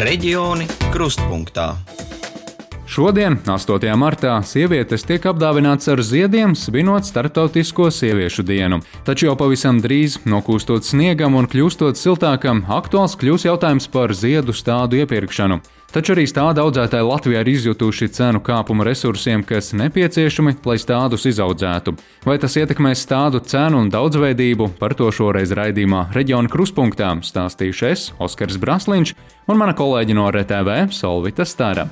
Reģioni krustpunktā. Šodien, 8. martā, sievietes tiek apdāvināts ar ziediem, svinot Startautisko sieviešu dienu. Taču jau pavisam drīz, nokūstot sniegam un kļūstot siltākam, aktuāls kļūs jautājums par ziedu stādu iepirkšanu. Taču arī stāda audzētāji Latvijā ir izjutuši cenu kāpumu resursiem, kas nepieciešami, lai stādus izaudzētu. Vai tas ietekmēs stādu cenu un daudzveidību, par to šoreiz raidījumā reģiona kruspunktā stāstīšu es, Oskars Brasliņš un mana kolēģi no RTV Solvita Stara.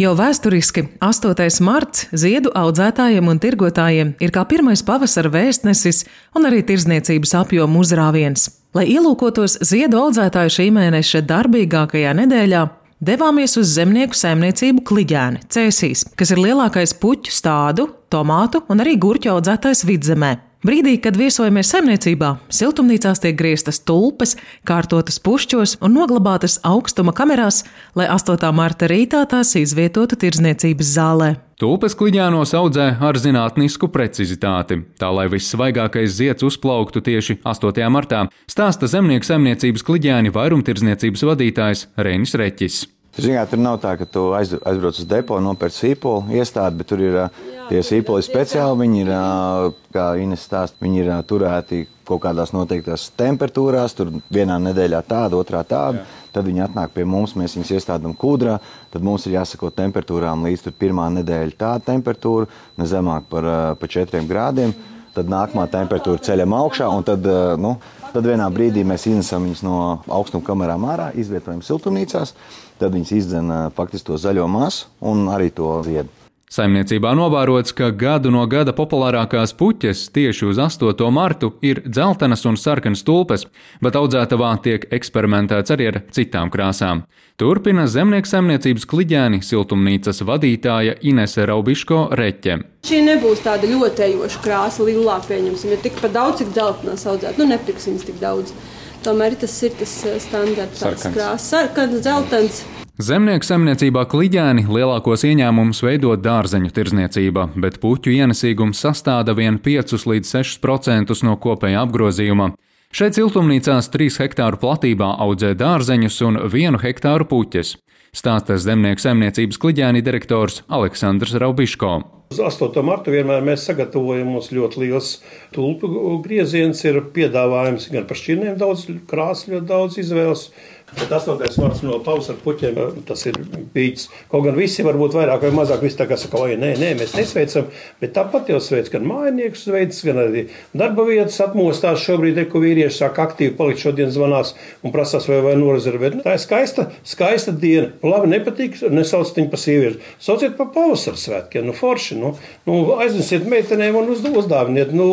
Jau vēsturiski 8. marts ziedu audzētājiem un tirgotājiem ir kā pirmais pavasara vēstnesis un arī tirzniecības apjomu uzrāviens. Lai ielūkotos ziedu audzētāju šī mēneša darbīgākajā nedēļā, devāmies uz zemnieku saimniecību Kliģēni, Cēsīs, kas ir lielākais puķu stādu, tomātu un arī gurķu audzētājs vidzemē. Brīdī, kad viesojamies saimniecībā, siltumnīcās tiek grieztas tulpes, kārtotas pušķos un noglabātas augstuma kamerās, lai 8. marta rītā tās izvietotu tirzniecības zālē. Tulpes kliņānos audzē ar zinātnisku precizitāti, tā lai vissvaigākais zieds uzplauktu tieši 8. martā, stāsta zemnieku saimniecības kliņāni vairumtirdzniecības vadītājs Reinis Reķis. Ziniet, tur nav tā, ka tu aiz, aizbrauc uz depo, nopērc sīpolu iestādi, bet tur ir tie sīpoli speciāli. Viņi ir, kā Ines stāsta, viņi ir turēti kaut kādās noteiktās temperatūrās. Tur vienā nedēļā tāda, otrā tāda. Jā. Tad viņi atnāk pie mums, mēs viņus iestādām kūdrā. Tad mums ir jāsako temperatūrām līdz pirmā nedēļa tāda temperatūra, ne zemāk par, par 4 grādiem. Tad nākamā temperatūra ceļam augšā, un tad, nu, tad vienā brīdī mēs iznesam viņus no augstuma kamerām ārā, izvietojam siltumnīcās tad viņas izdzen faktiski to zaļo masu un arī to ziedu. Saimniecībā novērots, ka gadu no gada populārākās puķes tieši uz 8. martu ir dzeltenas un sarkanas tulpes, bet audzētavā tiek eksperimentēts arī ar citām krāsām. Turpina zemnieku saimniecības kliģēni siltumnīcas vadītāja Inese Raubiško Reķe. Šī nebūs tāda ļoti ejoša krāsa, lilā pieņemsim, ja tikpat daudz, cik dzeltenās audzēt, nu nepirks viņas tik daudz. Tomēr tas ir tas eh, standarts, kāds krāsas, sarkans, dzeltens. Zemnieku saimniecībā kliģēni lielākos ieņēmumus veido dārzeņu tirzniecība, bet puķu ienesīgums sastāda vien 5 līdz 6% no kopējā apgrozījuma. Šeit siltumnīcās 3 hektāru platībā audzē dārzeņus un 1 hektāru puķes. Stāsta zemnieku saimniecības kliģēni direktors Aleksandrs Raubiško. Uz 8. martu vienmēr mēs sagatavojam mums ļoti liels tulpu grieziens, ir piedāvājums gan par šķirnēm daudz, krāsas ļoti daudz izvēles. Bet 8. marts no pavasara puķiem tas ir bijis. Kaut gan visi varbūt vairāk vai mazāk visi tā kā saka, oi, nē, nē, mēs nesveicam, bet tāpat jau sveic gan mājiniekus veids, gan arī darba vietas atmostās šobrīd, ko vīrieši sāk aktīvi palikt šodien zvanās un prasās vai vai norezervēt. Tā ir skaista, skaista diena. Nu, labi, nepatīk, nesauc viņu pa sieviešu. Sauciet pa pavasara svētkiem, nu forši, nu, nu aiznesiet meitenēm un uz, uzdāviniet, nu,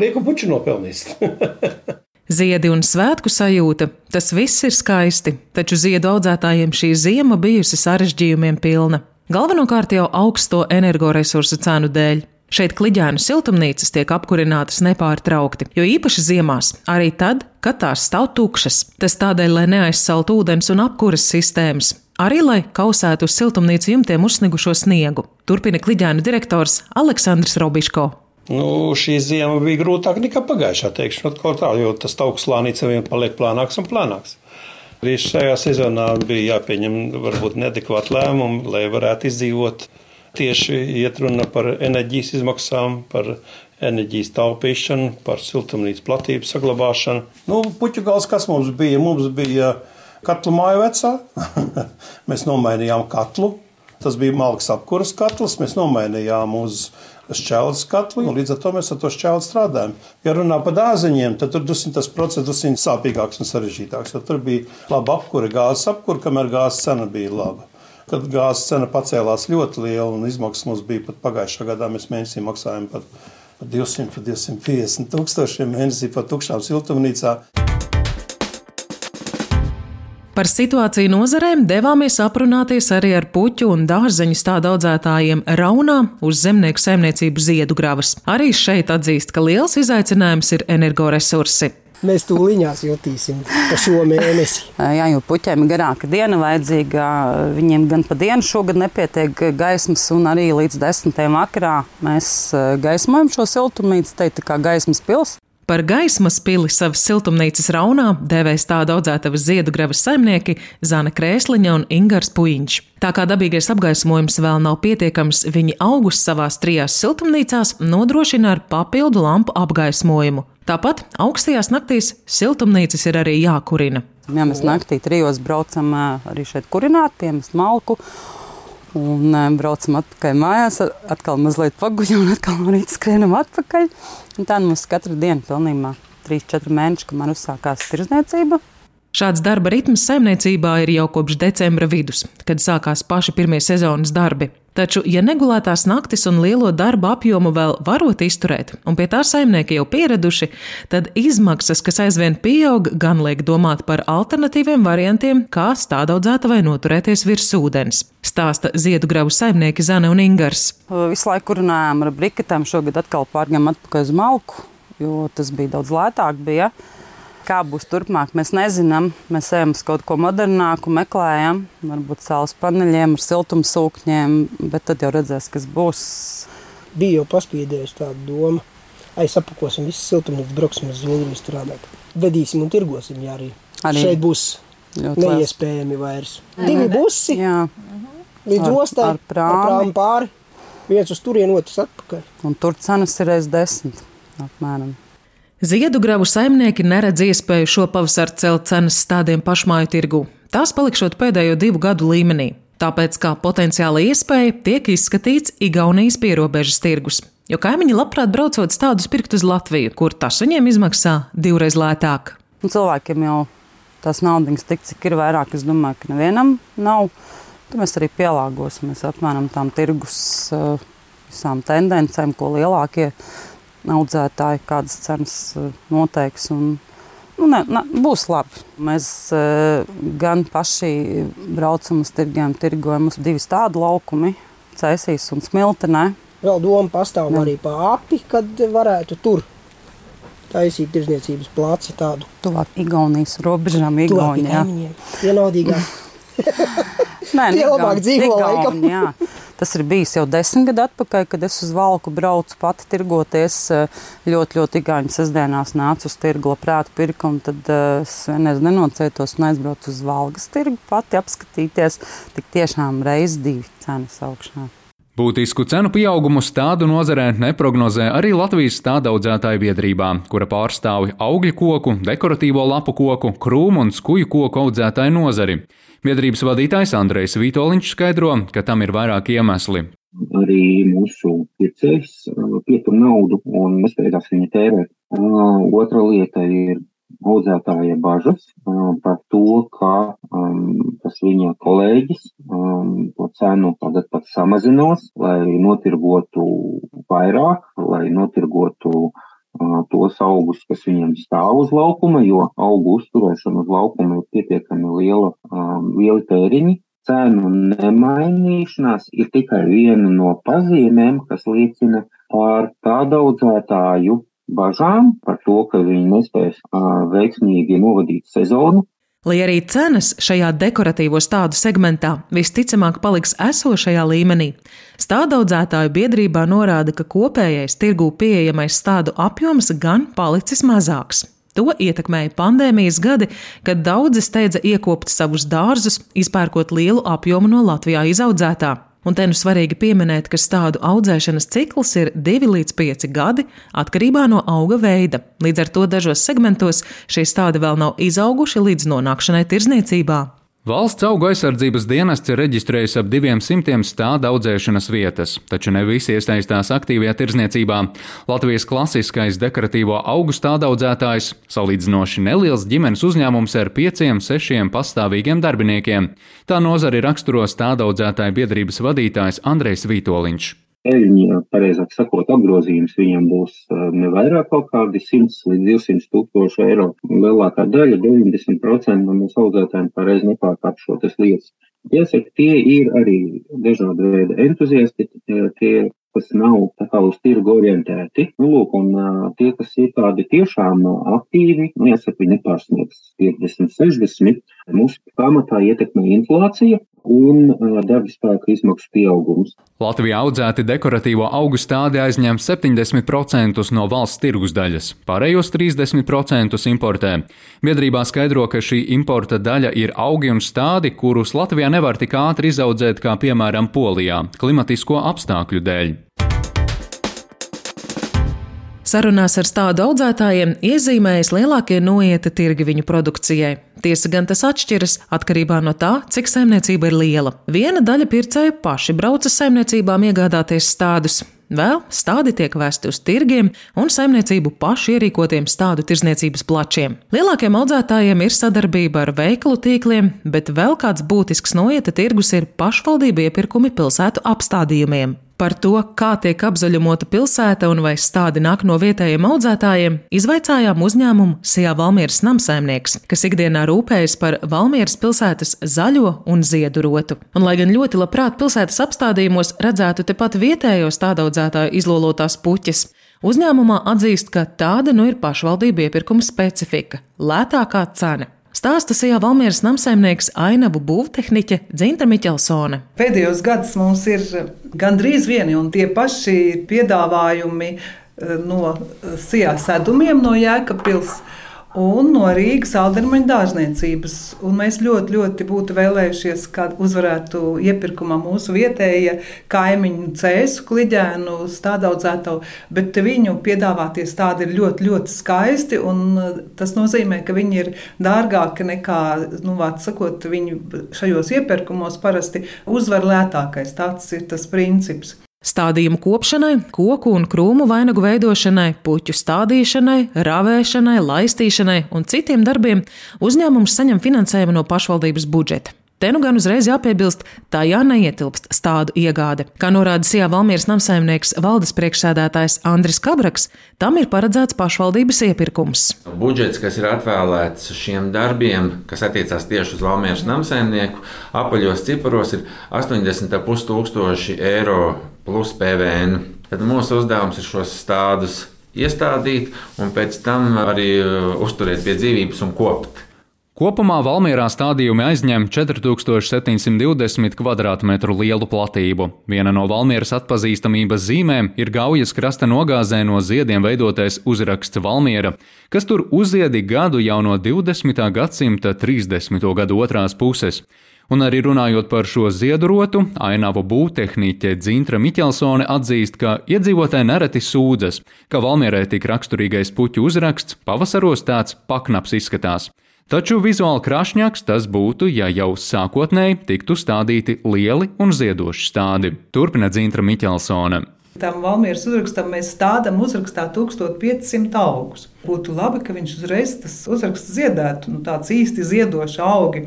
lieku puču nopelnīs. Ziedi un svētku sajūta - tas viss ir skaisti, taču ziedu audzētājiem šī ziema bijusi sarežģījumiem pilna. Galvenokārt jau augsto energoresursu cenu dēļ. Šeit kliģēnu siltumnīcas tiek apkurinātas nepārtraukti, jo īpaši ziemās, arī tad, kad tās stāv tukšas. Tas tādēļ, lai neaizsalt ūdens un apkuras sistēmas, arī lai kausētu uz siltumnīcu jumtiem uzsnigušo sniegu. Turpina kliģēnu direktors Aleksandrs Robiško. Nu, šī zima bija grūtāka nekā pagājušā, teikšu, tā, jo tas augsts slānis vien paliek plānāks un plānāks. Arī šajā sezonā bija jāpieņem varbūt neadekvāti lēmumi, lai varētu izdzīvot. Tieši iet runa par enerģijas izmaksām, par enerģijas taupīšanu, par siltumnīcas platības saglabāšanu. Nu, puķu gals, kas mums bija? Mums bija katlu māju vecā. Mēs nomainījām katlu. Tas bija malks apkuras katls. Mēs nomainījām uz šķeldes katlu, un līdz ar to mēs ar to šķeldi strādājam. Ja runā par dārzeņiem, tad tur dusin, tas process ir sāpīgāks un sarežģītāks. Tur bija laba apkure, gāzes apkure, kamēr gāzes cena bija laba. Kad gāzes cena pacēlās ļoti liela un izmaksas mums bija pat pagājušā gadā, mēs mēnesī maksājām pat 200, 250 tūkstošiem mēnesī par tukšām siltumnīcām. Par situāciju nozarēm devāmies aprunāties arī ar puķu un dārzeņu stādu audzētājiem Raunā uz zemnieku saimniecību Ziedugravas. Arī šeit atzīst, ka liels izaicinājums ir energoresursi. Mēs tūlīņās jutīsim šo mēnesi. Jā, jo puķiem ir garāka diena vajadzīga. Viņiem gan pa dienu šogad nepietiek gaismas, un arī līdz desmitiem vakarā mēs gaismojam šo siltumnīcu, te tā kā gaismas pils. Par gaismas pili savas siltumnīcas raunā devēs tādu audzētavas ziedu grevas saimnieki Zana Krēsliņa un Ingars Puiņš. Tā kā dabīgais apgaismojums vēl nav pietiekams, viņi augus savās trijās siltumnīcās nodrošina ar papildu lampu apgaismojumu. Tāpat augstajās naktīs siltumnīcas ir arī jākurina. Ja mēs naktī trijos braucam arī šeit kurināt, piemest malku. Un braucam atpakaļ mājās, atkal mazliet paguļam, un atkal no rīta skrienam atpakaļ. Un tā nu mums katru dienu pilnībā 3-4 mēneši, kamēr uzsākās tirzniecība. Šāds darba ritms saimniecībā ir jau kopš decembra vidus, kad sākās paši pirmie sezonas darbi. Taču, ja negulētās naktis un lielo darba apjomu vēl varot izturēt, un pie tā saimnieki jau pieraduši, tad izmaksas, kas aizvien pieaug, gan liek domāt par alternatīviem variantiem, kā stādaudzētavai noturēties virs ūdens. Stāsta ziedu gravu saimnieki Zane un Ingars. Visu laiku runājām ar briketēm, šogad atkal pārņem atpakaļ uz malku, jo tas bija daudz lētāk. Bija. Kā būs turpmāk, mēs nezinām. Mēs ejam uz kaut ko modernāku, meklējam, varbūt saules paneļiem, ar siltumsūkņiem, bet tad jau redzēs, kas būs. Bija jau paspīdējusi tāda doma. Aizapakosim visu siltumnīcu, brauksim uz Zviedriju strādāt. Vedīsim un tirgosim, ja arī. arī. Šeit būs Ļoti neiespējami vairs. Divi busi jā. līdz ostai, ar prāmi. ar prāmi pāri. Viens uz turienu, otrs atpakaļ. Un tur cenas ir reiz desmit apmēram. Ziedu gravu saimnieki neredz iespēju šo pavasaru celt cenas stādiem pašmāju tirgu. Tās palikšot pēdējo divu gadu līmenī, tāpēc kā potenciāla iespēja tiek izskatīts Igaunijas pierobežas tirgus. Jo kaimiņi labprāt braucot stādus pirkt uz Latviju, kur tas viņiem izmaksā divreiz lētāk. Un cilvēkiem jau tās naudas tik, cik ir vairāk, es domāju, ka nevienam nav. Tad mēs arī pielāgosimies apmēram tām tirgus uh, visām tendencēm, ko lielākie audzētāji kādas cenas eh, noteiks. Un, nu, ne, ne, būs labi. Mēs uh, gan paši braucam uz tirgiem, tirgojam uz divas tādu laukumi, Cēsīs un Smiltenē. Vēl doma pastāv Jā. arī par api, kad varētu tur taisīt tirzniecības plāci tādu. Tuvāk Igaunijas robežām, Igaunijā. Vienādīgāk. Nē, Tie labāk dzīvo laikam. Tas ir bijis jau desmit gadu atpakaļ, kad es uz valku braucu pati tirgoties. Eh, ļoti, ļoti igauņu sestdienās nācu uz tirgu, labprāt pirku, un tad uh, es vienreiz nenocētos un aizbraucu uz valgas tirgu pati apskatīties. Tik tiešām reiz divi cenas augšā. Būtisku cenu pieaugumu stādu nozarē neprognozē arī Latvijas stādaudzētāju biedrībā, kura pārstāvi augļu koku, dekoratīvo lapu koku, krūmu un skuju koku audzētāju nozari. Biedrības vadītājs Andrejs Vitoļņš skaidro, ka tam ir vairāk iemesli. Arī mūsu pircējs uh, pietur naudu un nespējās viņa tērēt. Uh, otra lieta ir audzētāja bažas uh, par to, ka um, tas viņa kolēģis um, to cenu tagad pat samazinās, lai notirgotu vairāk, lai notirgotu uh, tos augus, kas viņam stāv uz laukuma, jo augu uzturēšana uz laukuma ir pietiekami liela, um, lieli tēriņi. Cēnu nemainīšanās ir tikai viena no pazīmēm, kas liecina par tādu audzētāju bažām par to, ka viņi nespēs veiksmīgi novadīt sezonu, Lai arī cenas šajā dekoratīvo stādu segmentā visticamāk paliks esošajā līmenī, stādaudzētāju biedrībā norāda, ka kopējais tirgū pieejamais stādu apjoms gan palicis mazāks. To ietekmēja pandēmijas gadi, kad daudzi steidza iekopt savus dārzus, izpērkot lielu apjomu no Latvijā izaudzētā. Un te nu svarīgi pieminēt, ka stādu audzēšanas cikls ir 2 līdz 5 gadi atkarībā no auga veida. Līdz ar to dažos segmentos šie stādi vēl nav izauguši līdz nonākšanai tirzniecībā. Valsts auga aizsardzības dienests ir reģistrējis ap 200 stāda audzēšanas vietas, taču ne visi iesaistās aktīvajā tirdzniecībā. Latvijas klasiskais dekoratīvo augu stāda audzētājs salīdzinoši neliels ģimenes uzņēmums ar pieciem, sešiem pastāvīgiem darbiniekiem. Tā nozari raksturo stāda audzētāju biedrības vadītājs Andrejs Vitoļņš peļņa, pareizāk sakot, apgrozījums viņam būs ne vairāk kaut kādi 100 līdz 200 tūkstoši eiro. Lielākā daļa, 90% no mūsu audzētājiem pareiz nepārkāp šo tas lietas. Jāsaka, tie ir arī dažādi veidi entuziasti, tie, kas nav tā kā uz tirgu orientēti. Nu, lūk, un uh, tie, kas ir tādi tiešām aktīvi, nu, jāsaka, viņi nepārsniegs 50, 60. Mūsu pamatā ietekmē inflācija, un darba spēka izmaksu pieaugums. Latvijā audzēti dekoratīvo augu stādi aizņem 70% no valsts tirgus daļas, pārējos 30% importē. Biedrībā skaidro, ka šī importa daļa ir augi un stādi, kurus Latvijā nevar tik ātri izaudzēt kā piemēram Polijā, klimatisko apstākļu dēļ. Sarunās ar stādu audzētājiem iezīmējas lielākie noieta tirgi viņu produkcijai. Tiesa gan tas atšķiras atkarībā no tā, cik saimniecība ir liela. Viena daļa pircēju paši brauc uz saimniecībām iegādāties stādus. Vēl stādi tiek vēsti uz tirgiem un saimniecību pašu ierīkotiem stādu tirzniecības plačiem. Lielākiem audzētājiem ir sadarbība ar veikalu tīkliem, bet vēl kāds būtisks noieta tirgus ir pašvaldību iepirkumi pilsētu apstādījumiem. Par to, kā tiek apzaļumota pilsēta un vai stādi nāk no vietējiem audzētājiem, izvaicājām uzņēmumu Sijā Valmieras namsaimnieks, kas ikdienā rūpējas par Valmieras pilsētas zaļo un ziedu rotu. Un, lai gan ļoti labprāt pilsētas apstādījumos redzētu tepat vietējo stādaudzētāju izlolotās puķes, uzņēmumā atzīst, ka tāda nu ir pašvaldību iepirkuma specifika - lētākā cena. Stāsta Sijā Valmieras namsaimnieks Ainavu būvtehniķe Dzinta Miķelsone. Pēdējos gados mums ir gandrīz vieni un tie paši piedāvājumi eh, no Sijā sedumiem no Jēkabpils un no Rīgas Aldermaņa dārzniecības. Un mēs ļoti, ļoti būtu vēlējušies, ka uzvarētu iepirkumā mūsu vietējie kaimiņu cēsu kliģēnu stādaudzēto, bet viņu piedāvātie stādi ir ļoti, ļoti skaisti, un uh, tas nozīmē, ka viņi ir dārgāki nekā, nu, vārds sakot, viņi šajos iepirkumos parasti uzvar lētākais. Tāds ir tas princips. Stādījumu kopšanai, koku un krūmu vainagu veidošanai, puķu stādīšanai, ravēšanai, laistīšanai un citiem darbiem uzņēmums saņem finansējumu no pašvaldības budžeta. Te nu gan uzreiz jāpiebilst, tā jāneietilpst stādu iegāde. Kā norāda Sijā Valmieras namsaimnieks valdes priekšsēdētājs Andris Kabraks, tam ir paredzēts pašvaldības iepirkums. Budžets, kas ir atvēlēts šiem darbiem, kas attiecās tieši uz Valmieras namsaimnieku, apaļos ciparos ir 80,5 tūkstoši eiro plus PVN. Tad mūsu uzdevums ir šos stādus iestādīt un pēc tam arī uh, uzturēt pie dzīvības un kopt. Kopumā Valmierā stādījumi aizņem 4720 km2 lielu platību. Viena no Valmieras atpazīstamības zīmēm ir Gaujas krasta nogāzē no ziediem veidotais uzraksts Valmiera, kas tur uzziedi gadu jau no 20. gadsimta 30. gadu otrās puses. Un arī runājot par šo ziedurotu, ainavu būvtehniķe Dzintra Miķelsone atzīst, ka iedzīvotāji nereti sūdzas, ka Valmierai tik raksturīgais puķu uzraksts pavasaros tāds paknaps izskatās. Taču vizuāli krāšņāks tas būtu, ja jau sākotnēji tiktu stādīti lieli un ziedoši stādi. Turpina Dzintra Miķelsone. Tam Valmīras uzrakstam mēs stādām uzrakstā 1500 augus. Būtu labi, ka viņš uzreiz tas uzraksts ziedētu, nu, tāds īsti ziedošs augi.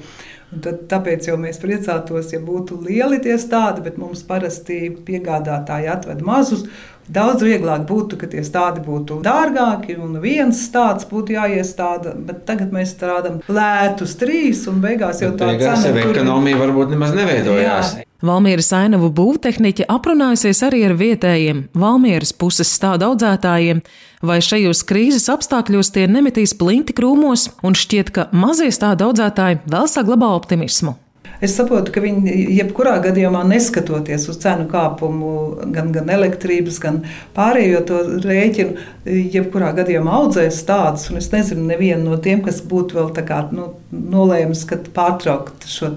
Un tad, tāpēc mēs priecātos, ja būtu lieli tie stādi, bet mums parasti piegādātāji atved mazus. Daudz vieglāk būtu, ka tie stādi būtu dārgāki un viens stāsts būtu jāiestāda, bet tagad mēs strādājam lētus trīs un beigās jau tā cena tur... ekonomija varbūt nemaz neveidojās. Jā. Valmieras ainavu būvtehniķi aprunājusies arī ar vietējiem Valmieras puses stādu audzētājiem, vai šajos krīzes apstākļos tie nemetīs plinti krūmos, un šķiet, ka mazie stādu audzētāji vēl saglabā optimismu. Es saprotu, ka viņi jebkurā gadījumā neskatoties uz cenu kāpumu, gan, gan elektrības, gan pārējo to rēķinu, jebkurā gadījumā audzēs tādus. Es nezinu, nevienu no tiem, kas būtu vēl kā, nu, nolēmis pārtraukt šo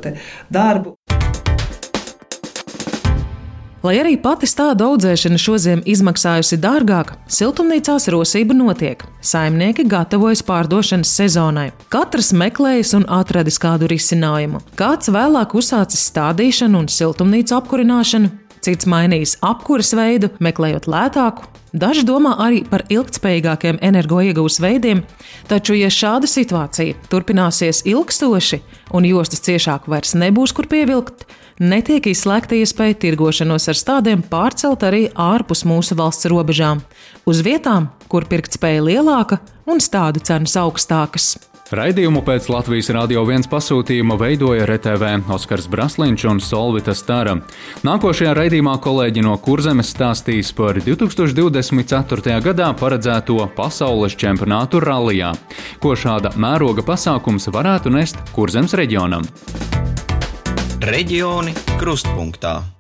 darbu. Lai arī pati stāda audzēšana šodien izmaksājusi dārgāk, siltumnīcās rosība notiek. Saimnieki gatavojas pārdošanas sezonai. Katrs meklējas un atradis kādu risinājumu. Kāds vēlāk uzsācis stādīšanu un siltumnīcu apkurināšanu, cits mainījis apkuras veidu, meklējot lētāku. Daži domā arī par ilgspējīgākiem energoiegūs veidiem, taču, ja šāda situācija turpināsies ilgstoši un jostas ciešāk vairs nebūs kur pievilkt, netiek izslēgta iespēja tirgošanos ar stādiem pārcelt arī ārpus mūsu valsts robežām, uz vietām, kur pirktspēja lielāka un stādu cenas augstākas. Raidījumu pēc Latvijas Rādio 1 pasūtījuma veidoja RTV Oskars Brasliņš un Solvita Stara. Nākošajā raidījumā kolēģi no Kurzemes stāstīs par 2024. gadā paredzēto pasaules čempionātu rallijā, ko šāda mēroga pasākums varētu nest Kurzemes reģionam. Reģioni krustpunktā.